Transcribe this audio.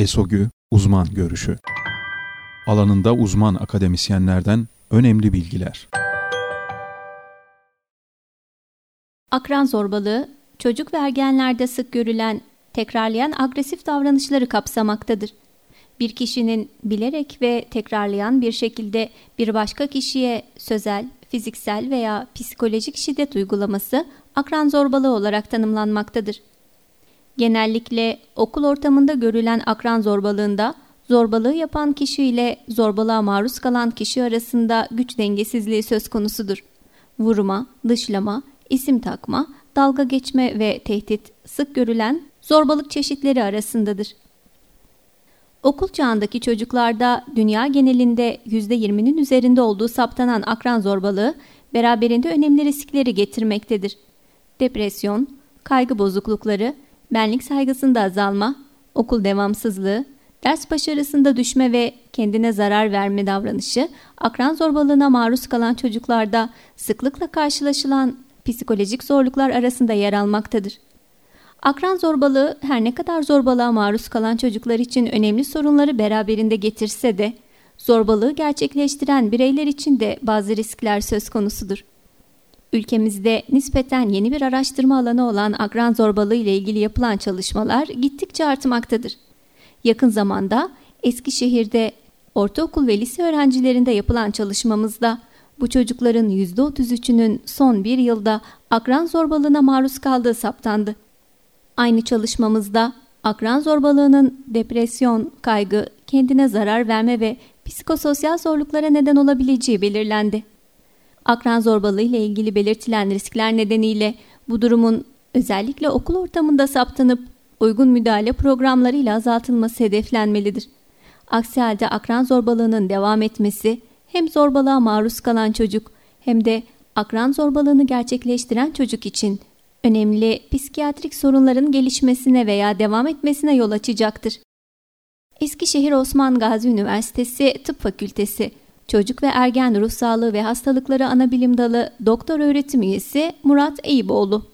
ESOGÜ Uzman Görüşü Alanında uzman akademisyenlerden önemli bilgiler. Akran zorbalığı, çocuk ve ergenlerde sık görülen tekrarlayan agresif davranışları kapsamaktadır. Bir kişinin bilerek ve tekrarlayan bir şekilde bir başka kişiye sözel, fiziksel veya psikolojik şiddet uygulaması akran zorbalığı olarak tanımlanmaktadır. Genellikle okul ortamında görülen akran zorbalığında zorbalığı yapan kişi ile zorbalığa maruz kalan kişi arasında güç dengesizliği söz konusudur. Vurma, dışlama, isim takma, dalga geçme ve tehdit sık görülen zorbalık çeşitleri arasındadır. Okul çağındaki çocuklarda dünya genelinde %20'nin üzerinde olduğu saptanan akran zorbalığı beraberinde önemli riskleri getirmektedir. Depresyon, kaygı bozuklukları, benlik saygısında azalma, okul devamsızlığı, ders başarısında düşme ve kendine zarar verme davranışı, akran zorbalığına maruz kalan çocuklarda sıklıkla karşılaşılan psikolojik zorluklar arasında yer almaktadır. Akran zorbalığı her ne kadar zorbalığa maruz kalan çocuklar için önemli sorunları beraberinde getirse de, zorbalığı gerçekleştiren bireyler için de bazı riskler söz konusudur. Ülkemizde nispeten yeni bir araştırma alanı olan akran zorbalığı ile ilgili yapılan çalışmalar gittikçe artmaktadır. Yakın zamanda Eskişehir'de ortaokul ve lise öğrencilerinde yapılan çalışmamızda bu çocukların %33'ünün son bir yılda akran zorbalığına maruz kaldığı saptandı. Aynı çalışmamızda akran zorbalığının depresyon, kaygı, kendine zarar verme ve psikososyal zorluklara neden olabileceği belirlendi. Akran zorbalığı ile ilgili belirtilen riskler nedeniyle bu durumun özellikle okul ortamında saptanıp uygun müdahale programlarıyla azaltılması hedeflenmelidir. Aksi halde akran zorbalığının devam etmesi hem zorbalığa maruz kalan çocuk hem de akran zorbalığını gerçekleştiren çocuk için önemli psikiyatrik sorunların gelişmesine veya devam etmesine yol açacaktır. Eskişehir Osman Gazi Üniversitesi Tıp Fakültesi Çocuk ve Ergen Ruh Sağlığı ve Hastalıkları Anabilim Dalı Doktor Öğretim Üyesi Murat Eyüboğlu.